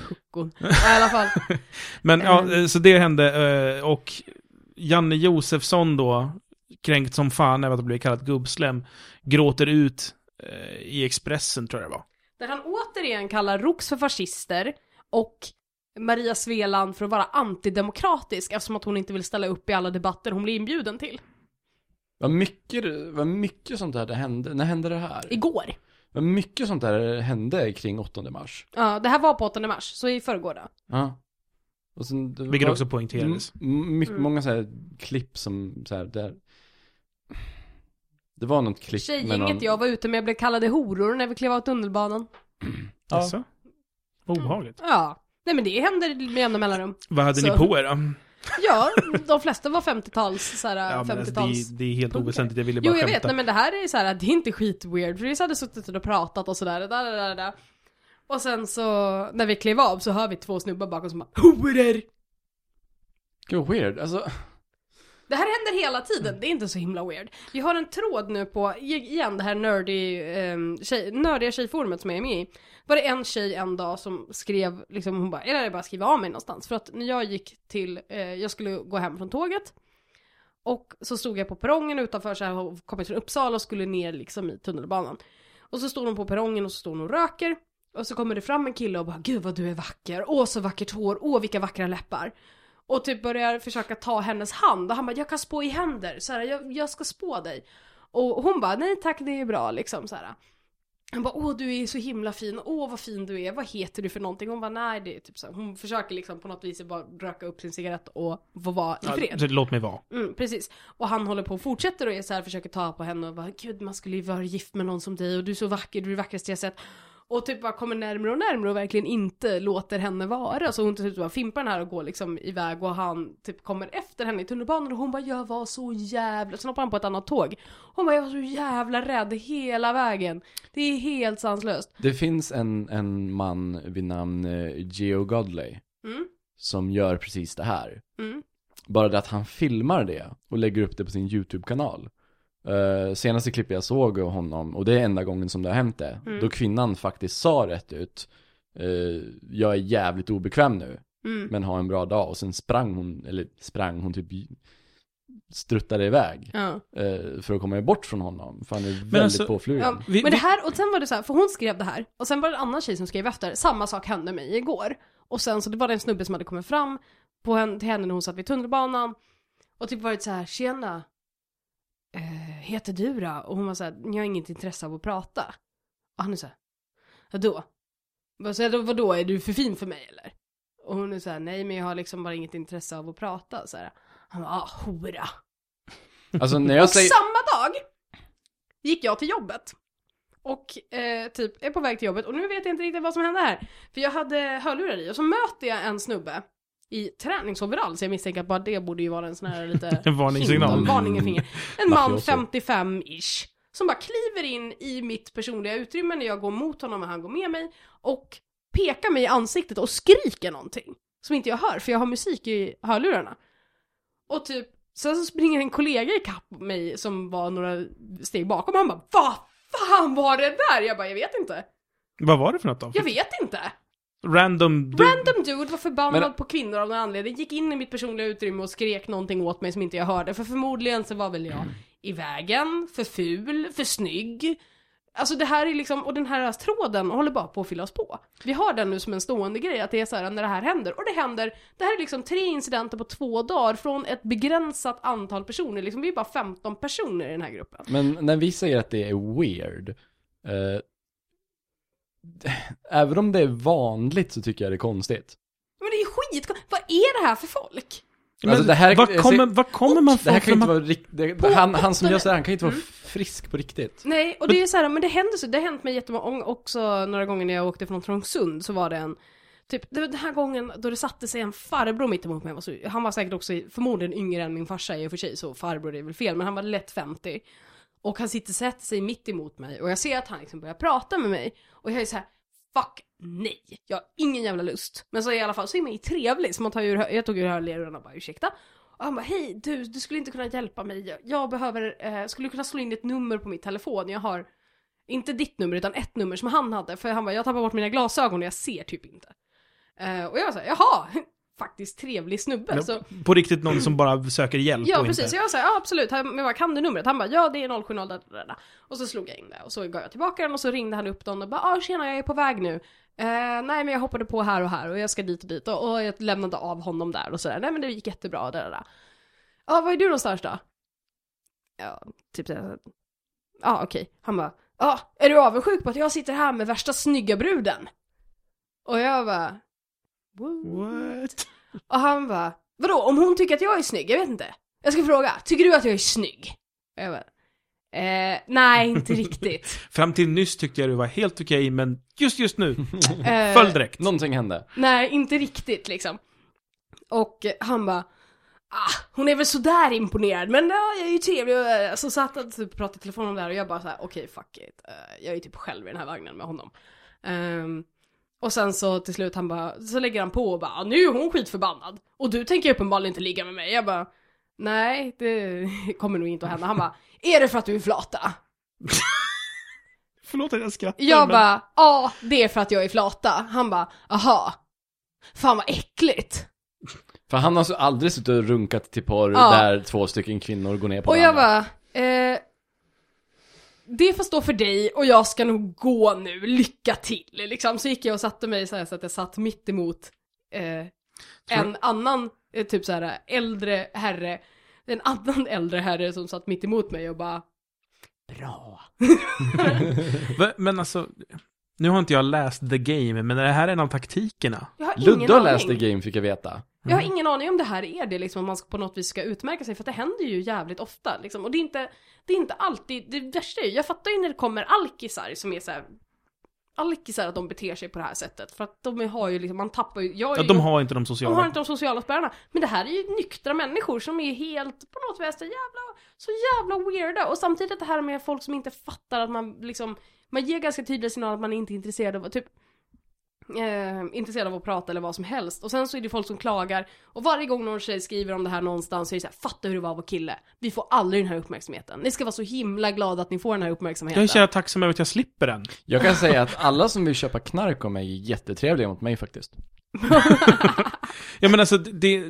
Puckon. Ja, I alla fall. Men ja, eh, så det hände eh, och Janne Josefsson då, kränkt som fan över att bli kallad gubbslem, gråter ut eh, i Expressen tror jag det var. Där han återigen kallar ROX för fascister och Maria Sveland för att vara antidemokratisk eftersom att hon inte vill ställa upp i alla debatter hon blir inbjuden till. Vad mycket, vad mycket sånt där det hände. När hände det här? Igår. Vad mycket sånt där hände kring 8 mars. Ja, det här var på 8 mars, så i förrgår då. Ja. Och sen, det Vilket var- också poängterades. M- m- mycket, Mm. Många så här klipp som så här, där Det var något klipp med Tjejgänget någon... jag var ute med blev kallade horor när vi klev av tunnelbanan. Ja. Alltså? Obehagligt. Ja. Nej men det händer med jämna mellanrum. Vad hade Så- ni på er då? Ja, de flesta var 50-tals, såhär Ja, men alltså, det, 50-tals. är- det är helt punkter. oväsentligt, jag ville bara Jo jag skämta. vet, nej men det här är så här, det är inte skitweird, för vi hade suttit och pratat och sådär, där, där, där, där. Och sen så, när vi klev av så hör vi två snubbar bakom som bara HOROR! Gud weird, alltså Det här händer hela tiden, det är inte så himla weird. Vi har en tråd nu på, igen det här nerdy, um, tjej, nördiga tjejforumet som jag är med i. Var det en tjej en dag som skrev, liksom hon bara, eller bara skriva av mig någonstans. För att när jag gick till, eh, jag skulle gå hem från tåget. Och så stod jag på perrongen utanför så här, och kommit från Uppsala och skulle ner liksom i tunnelbanan. Och så stod hon på perrongen och så stod hon och röker. Och så kommer det fram en kille och bara, gud vad du är vacker, åh så vackert hår, åh vilka vackra läppar. Och typ börjar försöka ta hennes hand och han bara jag kan spå i händer, så här, jag, jag ska spå dig. Och hon bara nej tack det är bra liksom så här. Han bara åh du är så himla fin, åh vad fin du är, vad heter du för någonting? Hon bara nej det är typ så här. Hon försöker liksom på något vis bara röka upp sin cigarett och få vara i fred. Ja, låt mig vara. Mm, precis. Och han håller på och fortsätter och är så här, försöker ta på henne och bara Gud man skulle ju vara gift med någon som dig och du är så vacker, du är det vackraste jag sett. Och typ bara kommer närmare och närmare och verkligen inte låter henne vara. Så hon till slut bara fimpar den här och går liksom iväg och han typ kommer efter henne i tunnelbanan och hon bara jag var så jävla... Sen hoppar han på ett annat tåg. Hon bara jag var så jävla rädd hela vägen. Det är helt sanslöst. Det finns en, en man vid namn eh, Geo Godley Mm, som gör precis det här. mm, Bara det att han filmar det och lägger upp det på sin YouTube-kanal. Uh, senaste klippet jag såg av honom, och det är enda gången som det har hänt det, Mm. då kvinnan faktiskt sa rätt ut eh, Jag är jävligt obekväm nu, mm. men ha en bra dag. Och sen sprang hon, eller sprang hon typ struttade iväg Ja. eh, för att komma bort från honom. För han är väldigt alltså- påflugen. Ja, Vi- men det här, och sen var det så här, för hon skrev det här, och sen var det en annan tjej som skrev efter, samma sak hände mig igår. Och sen så det var det en snubbe som hade kommit fram på henne, till henne när hon satt vid tunnelbanan, och typ varit så här, tjena, eh, heter du då? Och hon var så här, jag har inget intresse av att prata. Och han är så här, vadå? Vad, så här, vadå, är du för fin för mig eller? Och hon är så här, nej men jag har liksom bara inget intresse av att prata. Så här. Han bara, ah, hora. Alltså när jag Och säger, samma dag gick jag till jobbet. Och eh, typ är på väg till jobbet och nu vet jag inte riktigt vad som hände här. För jag hade hörlurar i och så möter jag en snubbe i träningsoverall så jag misstänker att bara det borde ju vara en sån här lite En varningssignal. Finger, varning i finger. En man Mafioso. 55-ish. Som bara kliver in i mitt personliga utrymme när jag går mot honom och han går med mig. Och pekar mig i ansiktet och skriker någonting. Som inte jag hör för jag har musik i hörlurarna. Och typ, sen så springer en kollega ikapp mig som var några steg bakom och han bara Vad fan var det där? Jag bara, jag vet inte. Vad var det för något då? Jag vet inte. Random... du- Random dude var förbannad Men- på kvinnor av någon anledning, gick in i mitt personliga utrymme och skrek någonting åt mig som inte jag hörde, för förmodligen så var väl jag i vägen, för ful, för snygg. Alltså det här är liksom, och den här tråden håller bara på att fyllas på. Vi har den nu som en stående grej, att det är så här när det här händer, och det händer, det här är liksom tre incidenter på två dagar från ett begränsat antal personer, liksom vi är bara 15 personer i den här gruppen. men när vi säger att det är weird, eh, även om det är vanligt så tycker jag det är konstigt. Men det är skit, vad är det här för folk? Men Alltså, det här- vad kommer, vad kommer man Det här få kan ju för... inte vara riktigt, På- han, han som gör sådär, han kan ju inte vara Mm. frisk på riktigt. Nej, och det är så här, men det händer så, det har hänt mig jättemånga, också några gånger när jag åkte från Trångsund så var det en, typ, det var den här gången då det satte sig en farbror mitt emot mig, så, han var säkert också förmodligen yngre än min farsa i och för sig, så farbror är väl fel, men han var lätt 50. Och han sitter, sätter sig mitt emot mig och jag ser att han liksom börjar prata med mig och jag är så här. Fuck nej, jag har ingen jävla lust. Men så i alla fall så är man ju trevlig, så man tar ur, jag tog ur hörlurarna och bara ursäkta. Och han bara hej du, du skulle inte kunna hjälpa mig. Jag, jag behöver, eh, skulle du kunna slå in ett nummer på mitt telefon? Jag har, inte ditt nummer utan ett nummer som han hade. För han bara, jag tappar bort mina glasögon och jag ser typ inte. Eh, och jag var såhär, jaha, faktiskt trevlig snubbe. Så, På riktigt någon som bara söker hjälp ja och precis, inte... jag var såhär, ja absolut, men vad kan du numret? Han bara, ja det är 070 där, där, där. Och så slog jag in det och så gav jag tillbaka den och så ringde han upp dem och bara, ah tjena jag är på väg nu. Eh, nej men jag hoppade på här och här och jag ska dit och dit och, och jag lämnade av honom där och sådär. Nej men det gick jättebra. Där, där. Ja, var är du någonstans då? Ja, typ. Ja, okej. Han bara, ja, är du avundsjuk på att jag sitter här med värsta snygga bruden? Och jag bara, what? What? Och han bara, vadå om hon tycker att jag är snygg? Jag vet inte. Jag ska fråga, tycker du att jag är snygg? Och jag bara, eh, nej inte riktigt. Fram till nyss tyckte jag det var helt okej, men just just nu, Eh, följ direkt. Någonting hände. Nej, inte riktigt liksom. Och han bara, ah, hon är väl sådär imponerad, men ja, jag är ju trevlig. Och, eh, Så satt han typ och pratade i telefon om det här och jag bara såhär, okej fuck it. Eh, jag är typ själv i den här vagnen med honom. Ehm, och sen så till slut han bara, så lägger han på och bara, "Ah, nu är hon skitförbannad. Och du tänker uppenbarligen inte ligga med mig. Jag bara, nej det kommer nog inte att hända. Han bara, är det för att du är flata? Förlåt att jag skrattar. Jag men- bara, ja det är för att jag är flata. Han bara, aha. Fan vad äckligt. För han har så aldrig suttit och runkat till porr Ja. där två stycken kvinnor går ner på Och jag varandra. bara, eh, det får stå för dig och jag ska nog gå nu, lycka till. Liksom. Så gick jag och satte mig så, här, så att jag satt mitt emot eh, En annan, eh, typ så här äldre herre, en annan äldre herre som satt mitt emot mig och bara Bra. Men alltså, nu har inte jag läst The Game, men är det här en av taktikerna? Ludde har läst The Game fick jag veta. Jag har ingen aning om det här är det liksom, om man på något vis ska utmärka sig, för det händer ju jävligt ofta liksom. Och det är inte, det är inte alltid, det värsta är ju, jag fattar ju när det kommer alkisar som är så här. Alkisar att de beter sig på det här sättet, för att de har ju liksom, man tappar ju, jag Ja, ju, de har inte de de sociala. har inte de sociala spärrarna. Men det här är ju nyktra människor som är helt, på något vis, så jävla, så jävla weirda. Och samtidigt det här med folk som inte fattar att man liksom, man ger ganska tydliga signaler att man inte är intresserad av, typ eh, intresserad av att prata eller vad som helst. Och sen så är det folk som klagar. Och varje gång någon tjej skriver om det här någonstans så är det så här, fatta hur det var att vara kille. Vi får aldrig den här uppmärksamheten. Ni ska vara så himla glada att ni får den här uppmärksamheten. Jag är så jävla tacksam över att jag slipper den. Jag kan säga att alla som vill köpa knark av mig är jättetrevliga mot mig faktiskt. Ja men alltså, det,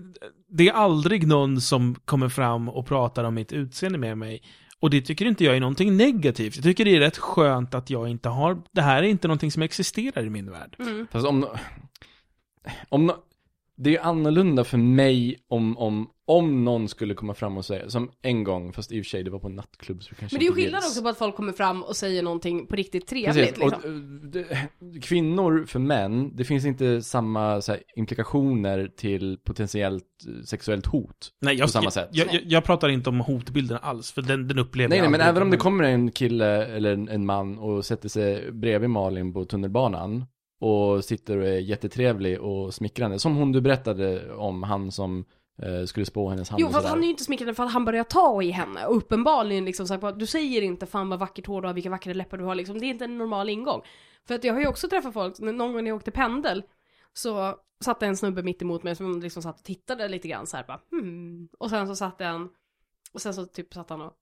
det är aldrig någon som kommer fram och pratar om mitt utseende med mig. Och det tycker inte jag är någonting negativt. Jag tycker det är rätt skönt att jag inte har, det här är inte någonting som existerar i min värld. Mm. Fast om, om det är annorlunda för mig om, om, om någon skulle komma fram och säga, som en gång, fast i och för sig det var på en nattklubb så kanske Men det är ju skillnad också på att folk kommer fram och säger någonting på riktigt trevligt Precis, liksom. och, eh, det, kvinnor för män, det finns inte samma så här, implikationer till potentiellt eh, sexuellt hot. Nej, jag, På samma sätt. Jag, jag, jag pratar inte om hotbilden alls, för den, den upplever Nej, jag nej, men även om det kommer en kille eller en, en man och sätter sig bredvid Malin på tunnelbanan och sitter och är jättetrevlig och smickrande, som hon du berättade om, han som eh, skulle spå hennes hand Jo och fast sådär. han är ju inte smickrande för att han börjar ta i henne och uppenbarligen liksom sagt du säger inte fan vad vackert hår du har, vilka vackra läppar du har liksom. Det är inte en normal ingång. För att jag har ju också träffat folk, någon gång när jag åkte pendel så satt en snubbe mitt emot mig som liksom satt och tittade lite grann så här bara hmm. Och sen så satt en och sen så typ satt han och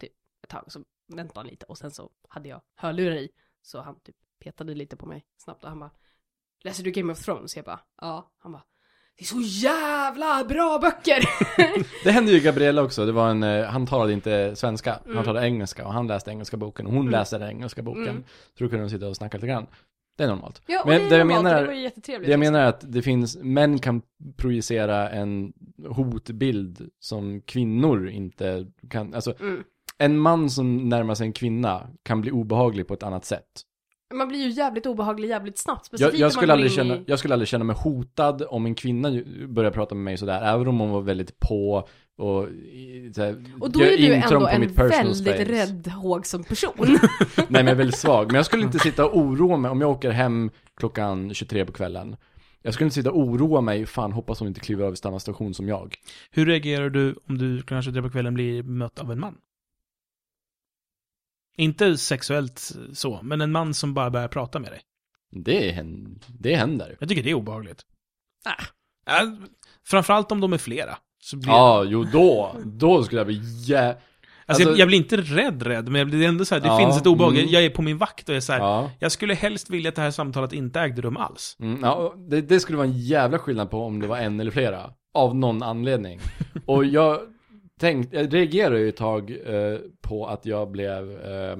typ ett tag så väntade han lite och sen så hade jag hörlurar i så han typ petade lite på mig snabbt och han bara Läser du Game of Thrones? Jag bara ja. Han bara det är så jävla bra böcker! Det hände ju Gabriella också, det var en, eh, han talade inte svenska, Mm. han talade engelska och han läste engelska boken och hon Mm. läste den engelska boken. Mm. Så då kunde de sitta och snacka lite grann. Det är normalt. Ja, och Men det, är jag normalt, menar- och det var ju jättetrevligt. Det jag menar är att det finns, män kan projicera en hotbild som kvinnor inte kan, alltså Mm. en man som närmar sig en kvinna kan bli obehaglig på ett annat sätt. Man blir ju jävligt obehaglig jävligt snabbt. Jag, jag, skulle man aldrig känna, i... jag skulle aldrig känna mig hotad om en kvinna börjar prata med mig sådär, även om hon var väldigt på och i- så här, Och då är du ändå på en väldigt space. rädd, hågsam person. Nej men jag är väldigt svag, men jag skulle inte sitta och oroa mig om jag åker hem klockan 23 på kvällen. Jag skulle inte sitta och oroa mig, fan hoppas hon inte kliver av i samma station som jag. Hur reagerar du om du kanske tre på kvällen blir mött av en man? Inte sexuellt så, men en man som bara börjar prata med dig. Det, det händer. Jag tycker det är obehagligt. Äh. Äh, framförallt om de är flera. Så blir Ja, jo då, då skulle jag bli jä... alltså, alltså- jag, jag blir inte rädd rädd, men jag blir ändå så här, det Ja, finns ett obehag. mm. Jag är på min vakt och är så här, Ja. jag skulle helst vilja att det här samtalet inte ägde rum alls. Mm, ja, det, det skulle vara en jävla skillnad på om det var en eller flera. Av någon anledning. Och jag tänkte, jag reagerade ju ett tag eh, på att jag blev eh,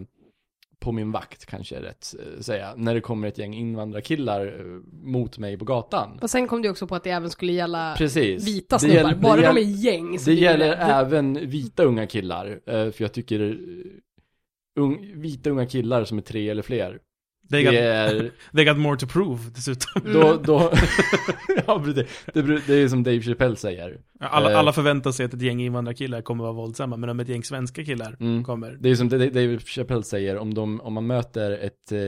på min vakt kanske är rätt eh, säga. När det kommer ett gäng invandrarkillar eh, mot mig på gatan. Och sen kom det också på att det även skulle gälla Precis. vita Det snubbar. gäller- det Bara de gäller- är gäng. Det gäller rädd. även vita unga killar. eh, För jag tycker ung, vita unga killar som är tre eller fler. They Det got, är, they got more to prove dessutom. Mm. då, då, ja, det, det, det är som Dave Chappelle säger. Alla, Eh. alla förväntar sig att ett gäng invandrarkillar kommer vara våldsamma, men om ett gäng svenska killar Mm. kommer... Det är som Dave Dave Chappelle säger, om, de, om man möter ett eh,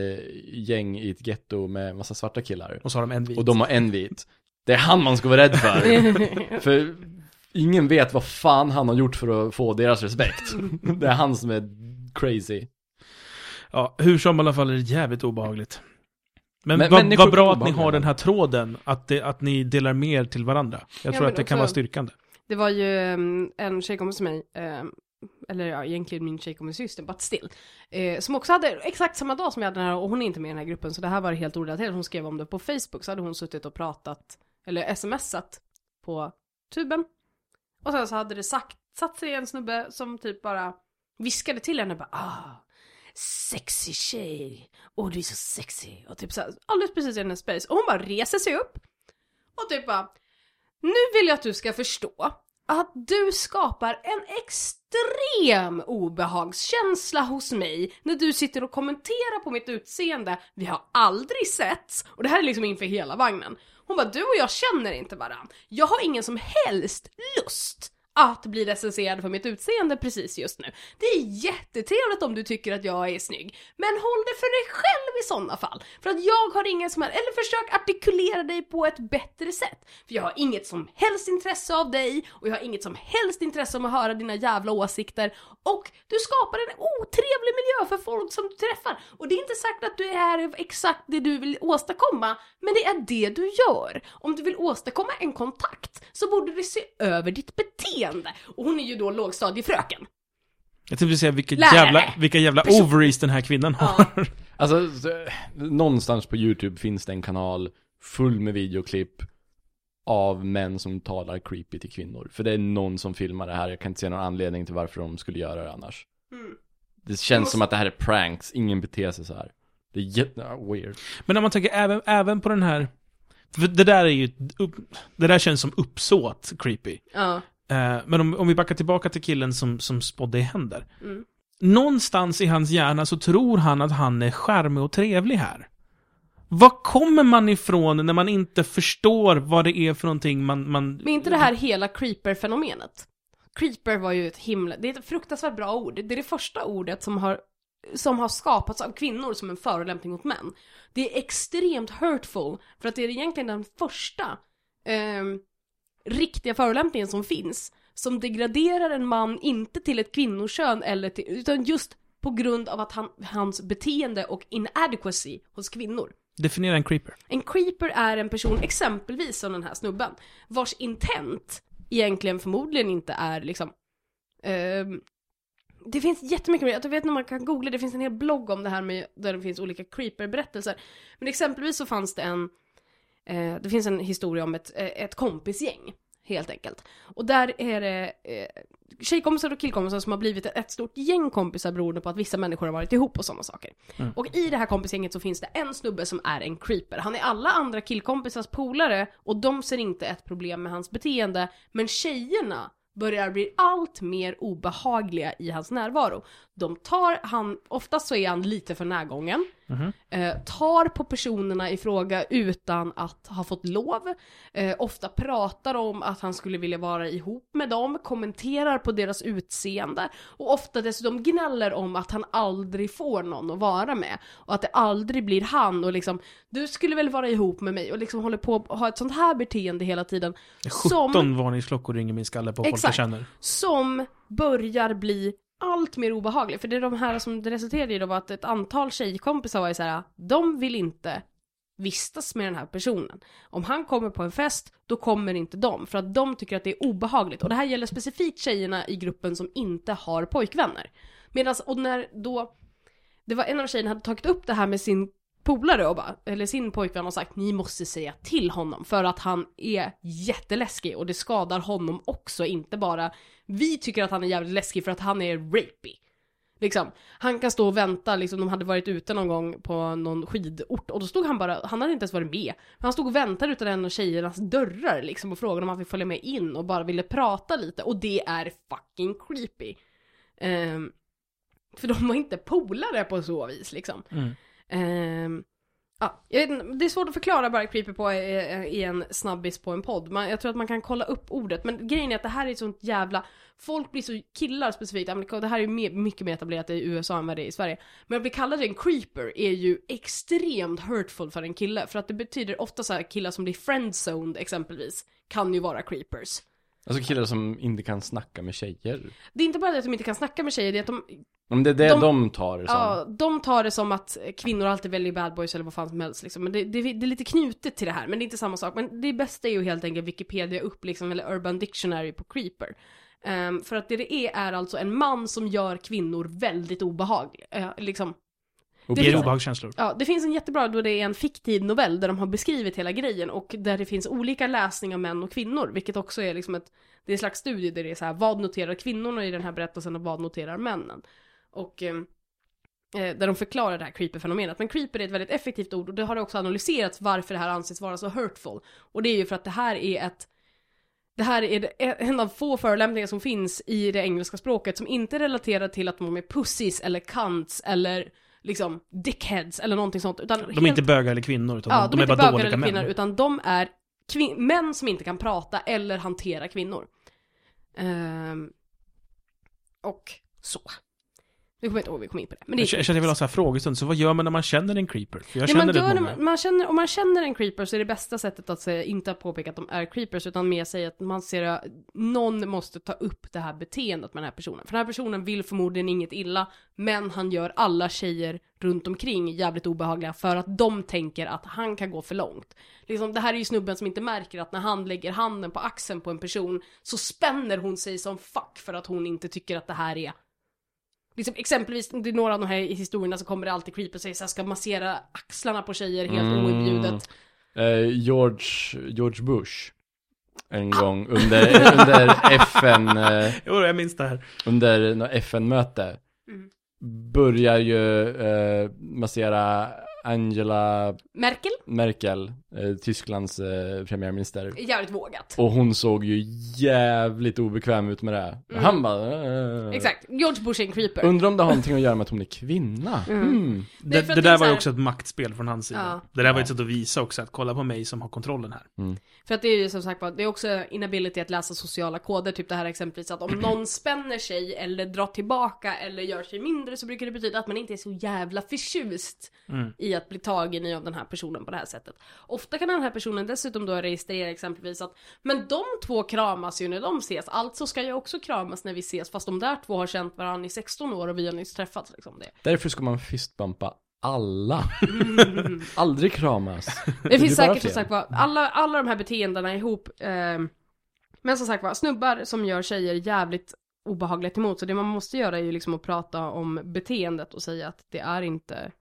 gäng i ett getto med massa svarta killar Och så har de en vit. och de har en vit. Det är han man ska vara rädd för. för ingen vet vad fan han har gjort för att få deras respekt. Det är han som är crazy. Ja, hur som i alla fall är det jävligt obehagligt. Men, Men vad, vad bra att ni har den här tråden, att, det, att ni delar mer till varandra. Jag Ja, tror att det kan vara också- styrkande. Det var ju um, en tjejkompis till mig, um, eller ja, egentligen min tjejkompis syster, but still. Eh, som också hade exakt samma dag som jag hade den här, och hon är inte med i den här gruppen, så det här var helt orelaterat. Hon skrev om det på Facebook, så hade hon suttit och pratat, eller smsat på tuben. Och sen så hade det sagt, satt sig en snubbe som typ bara viskade till henne bara ah, sexy tjej, åh du är så sexy. Och typ så här, alldeles precis i hennes space. Och hon bara reser sig upp och typ bara Nu vill jag att du ska förstå att du skapar en extrem obehagskänsla hos mig när du sitter och kommenterar på mitt utseende. Vi har aldrig setts, och det här är liksom inför hela vagnen. Hon bara, du och jag känner inte varann. Jag har ingen som helst lust att bli recenserad för mitt utseende precis just nu. Det är jättetrevligt om du tycker att jag är snygg, men håll det för dig själv i sådana fall. För att jag har ingen som helst, eller försök artikulera dig på ett bättre sätt. För jag har inget som helst intresse av dig, och jag har inget som helst intresse av att höra dina jävla åsikter. Och du skapar en otrevlig miljö för folk som du träffar. Och det är inte sagt att du är exakt det du vill åstadkomma, men det är det du gör. Om du vill åstadkomma en kontakt så borde du se över ditt beteende. Och hon är ju då lågstadiefröken. Jag tänkte säga vilka Lärare. jävla, vilka jävla Person. ovaries den här kvinnan har. Ja. Alltså, så, någonstans på YouTube finns det en kanal full med videoklipp av män som talar creepy till kvinnor. För det är någon som filmar det här, jag kan inte se någon anledning till varför de skulle göra det annars. Mm. Det känns måste- som att det här är pranks, ingen beter sig så här. Det är jätte, weird. Men om man tänker även, även på den här... För det där är ju... Upp, det där känns som uppsåt creepy. Ja. Eh, men om, om vi backar tillbaka till killen som, som spådde händer. Mm. Någonstans i hans hjärna så tror han att han är charmig och trevlig här. Var kommer man ifrån när man inte förstår vad det är för någonting man... man Men inte det här hela creeper-fenomenet? Creeper var ju ett himla, det är ett fruktansvärt bra ord. Det är det första ordet som har, som har skapats av kvinnor som en förolämpning mot män. Det är extremt hurtful, för att det är egentligen den första ehm, riktiga förolämpningen som finns. Som degraderar en man, inte till ett kvinnokön eller till, utan just på grund av att han, hans beteende och inadequacy hos kvinnor. Definiera en creeper. En creeper är en person, exempelvis som den här snubben, vars intent egentligen förmodligen inte är liksom... ehm, det finns jättemycket mer, jag vet när man kan googla, det finns en hel blogg om det här med, där det finns olika creeper-berättelser. Men exempelvis så fanns det en, eh, det finns en historia om ett, eh, ett kompisgäng, helt enkelt. Och där är det eh, tjejkompisar och killkompisar som har blivit ett, stort gäng kompisar beroende på att vissa människor har varit ihop och sådana saker. Och i det här kompisgänget så finns det en snubbe som är en creeper. Han är alla andra killkompisars polare och de ser inte ett problem med hans beteende. Men tjejerna börjar bli allt mer obehagliga i hans närvaro. De tar han, oftast så är han lite för närgången. Eh, tar på personerna i fråga utan att ha fått lov. Eh, ofta pratar om att han skulle vilja vara ihop med dem, kommenterar på deras utseende och ofta dessutom gnäller om att han aldrig får någon att vara med. Och att det aldrig blir han och liksom, du skulle väl vara ihop med mig och liksom håller på att ha ett sånt här beteende hela tiden. 17 Som, varningsklockor ringer min skalle på folk jag Exakt. känner. som börjar bli allt mer obehaglig. För det är de här som det resulterade i då var att ett antal tjejkompisar var ju så här, de vill inte vistas med den här personen. Om han kommer på en fest, då kommer inte de. För att de tycker att det är obehagligt. Och det här gäller specifikt tjejerna i gruppen som inte har pojkvänner. Medan, och när då, det var en av tjejerna hade tagit upp det här med sin polare och bara, eller sin pojkvän har sagt ni måste säga till honom för att han är jätteläskig och det skadar honom också, inte bara vi tycker att han är jävligt läskig för att han är rapey. Liksom, han kan stå och vänta, liksom, de hade varit ute någon gång på någon skidort och då stod han bara, han hade inte ens varit med. Men han stod och väntade utan en av tjejernas dörrar liksom och frågade om han fick följa med in och bara ville prata lite och det är fucking creepy. Um, för de var inte polare på så vis liksom. Mm. Ehm, ja, jag vet, inte, det är svårt att förklara bara creepy på eh, eh, i, en snabbis på en podd. Man, jag tror att man kan kolla upp ordet, men grejen är att det här är ett sånt jävla... Folk blir så, killar specifikt, amerika- det här är ju mycket mer etablerat i USA än vad det är i Sverige. Men att bli kallad en creeper är ju extremt hurtful för en kille, för att det betyder ofta så här killar som blir friendzoned exempelvis, kan ju vara creepers. Alltså killar som inte kan snacka med tjejer. Det är inte bara det att de inte kan snacka med tjejer, det är att de Om det är det De- de, tar det som. Ja, de tar det som att kvinnor alltid väljer bad boys eller vad fan som helst liksom. Men det, det, det är lite knutet till det här, men det är inte samma sak. Men det bästa är ju helt enkelt Wikipedia upp liksom, eller Urban Dictionary på Creeper. Ehm, för att det det är är alltså en man som gör kvinnor väldigt obehagliga. Eh, liksom. Och det obehagskänslor. Ja, det finns en jättebra då det är en fiktiv novell där de har beskrivit hela grejen och där det finns olika läsningar av män och kvinnor, vilket också är liksom ett, det är en slags studie där det är så här, vad noterar kvinnorna i den här berättelsen och vad noterar männen? Och ehm, eh, där de förklarar det här creeper-fenomenet. Men creeper är ett väldigt effektivt ord och det har också analyserats varför det här anses vara så hurtful. Och det är ju för att det här är ett det här är det, en av få förolämpningar som finns i det engelska språket som inte relaterar till att de är pussies eller cunts eller liksom dickheads eller någonting sånt. Utan De är inte bögar eller kvinnor, utan ja, de, de, är är bara dåliga eller kvinnor män. utan de är kvin- män som inte kan prata eller hantera kvinnor. Ehm, och så. Vi kommer inte ihåg vi kom in på det. Men det Jag känner att jag vill ha så här frågestund, så vad gör man när man känner en creeper? För jag det känner man gör man, man känner, om man känner en creeper så är det bästa sättet att säga, inte att påpeka att de är creepers, utan mer säga att man ser att någon måste ta upp det här beteendet med den här personen. För den här personen vill förmodligen inget illa, men han gör alla tjejer runt omkring jävligt obehagliga för att de tänker att han kan gå för långt. Liksom, det här är ju snubben som inte märker att när han lägger handen på axeln på en person så spänner hon sig som fuck för att hon inte tycker att det här är Liksom, exempelvis, det är några av de här historierna så kommer det alltid creeper och säger så här, ska massera axlarna på tjejer helt Mm. oinbjudet. Eh, George, George Bush. En gång under, under FN, eh, Jo, jag minns det här. under FN-möte. Mm. Börjar ju eh, massera Angela Merkel? Merkel, eh, Tysklands eh, premiärminister. Jävligt vågat. Och hon såg ju jävligt obekväm ut med det. Mm. Han bara... eh. Exakt, George Bush är en creeper. Undrar om det har någonting att göra med att hon är kvinna. Mm. Mm. Det Det, det det är där var ju här- också ett maktspel från hans sida. Ja. Det där var Ja. ett sätt att visa också att kolla på mig som har kontrollen här. För att det är ju som sagt det är också inability att läsa sociala koder, typ det här exempelvis att om någon spänner sig eller drar tillbaka eller gör sig mindre så brukar det betyda att man inte är så jävla förtjust Mm. i att bli tagen i av den här personen på det här sättet. Ofta kan den här personen dessutom då registrera exempelvis att men de två kramas ju när de ses, alltså ska jag också kramas när vi ses fast de där två har känt varandra i 16 år och vi har nyss träffats liksom det. Därför ska man fistbumpa alla. Mm. Aldrig kramas. Det blir finns säkert som sagt var, alla, alla de här beteendena ihop. ehm, men som sagt var, snubbar som gör tjejer jävligt obehagligt emot. Så det man måste göra är ju liksom att prata om beteendet och säga att det är inte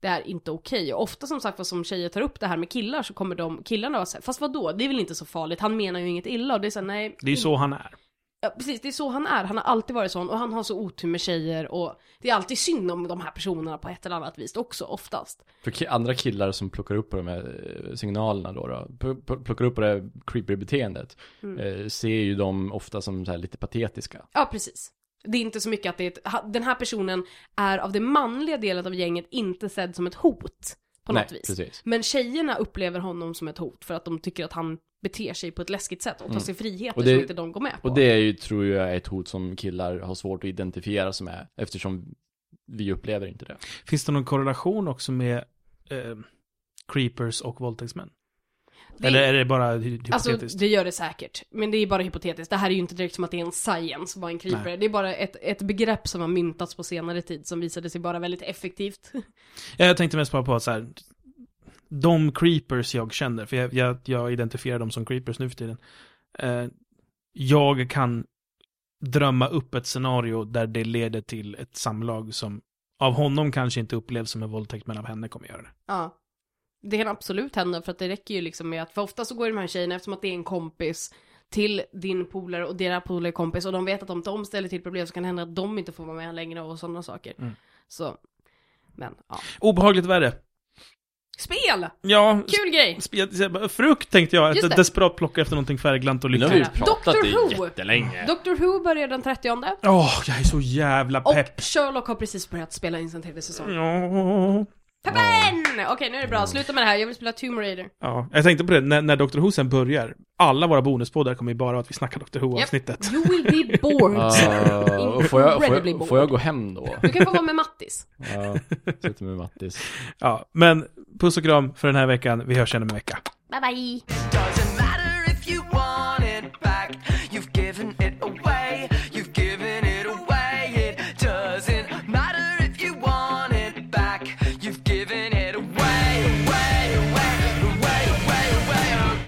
det är inte okej. Och ofta som sagt var som tjejer tar upp det här med killar så kommer de killarna vara såhär, fast vadå, det är väl inte så farligt, han menar ju inget illa. Och det är såhär, nej. Det är ju så han är. Ja, precis, det är så han är. Han har alltid varit sån och han har så otur med tjejer och det är alltid synd om de här personerna på ett eller annat vis också, oftast. För ki- andra killar som plockar upp på de här eh, signalerna då, då pl- pl- plockar upp på det här creepy beteendet, Mm. eh, ser ju dem ofta som så här lite patetiska. Ja, precis. Det är inte så mycket att det är ett, den här personen är av den manliga delen av gänget inte sedd som ett hot på Nej, något vis. precis. Men tjejerna upplever honom som ett hot för att de tycker att han beter sig på ett läskigt sätt och tar Mm. sig friheter Och det- som inte de går med på. Och det är ju, tror jag, är ett hot som killar har svårt att identifiera sig med, eftersom vi upplever inte det. Finns det någon korrelation också med eh, creepers och våldtäktsmän? Det- Eller är det bara hy- Alltså hypotetiskt? det gör det säkert. Men det är bara hypotetiskt. Det här är ju inte direkt som att det är en science vad en creeper Nej. Det är bara ett, ett begrepp som har myntats på senare tid som visade sig vara väldigt effektivt. Ja, Jag tänkte mest bara på att så här, de creepers jag känner, för jag, jag, jag identifierar dem som creepers nu för tiden. Eh, jag kan drömma upp ett scenario där det leder till ett samlag som av honom kanske inte upplevs som en våldtäkt, men av henne kommer göra det. Ja. Det kan absolut hända för att det räcker ju liksom med att, för ofta så går ju de här tjejerna eftersom att det är en kompis till din polare och deras polare är kompis och de vet att om de ställer till problem så kan det hända att de inte får vara med längre och sådana saker. Mm. Så, men ja. Obehagligt värre. Spel! Ja, Kul grej! spe- frukt tänkte jag. Just det. desperat plocka efter någonting färgglant och Nu har vi lyckligt. pratat Doctor i Who. jättelänge. Doctor Who börjar den 30 Åh, jag är så jävla och pepp. Sherlock har precis börjat spela in sin tv-säsong. Ja. Peppen! Okej, nu är det bra. Sluta med det här. Jag vill spela Tomb Raider. ja, jag tänkte på det, när, när Dr. Who sen börjar, alla våra bonuspoddar kommer ju bara att vi snackar Dr. Who-avsnittet. You will be bored. Ah, och får, jag, får, Incredibly jag, får jag gå hem då? Du kan få vara med Mattis. Ja, sitter med Mattis. Ja, men puss och kram för den här veckan. Vi hörs igen om en vecka. Bye bye!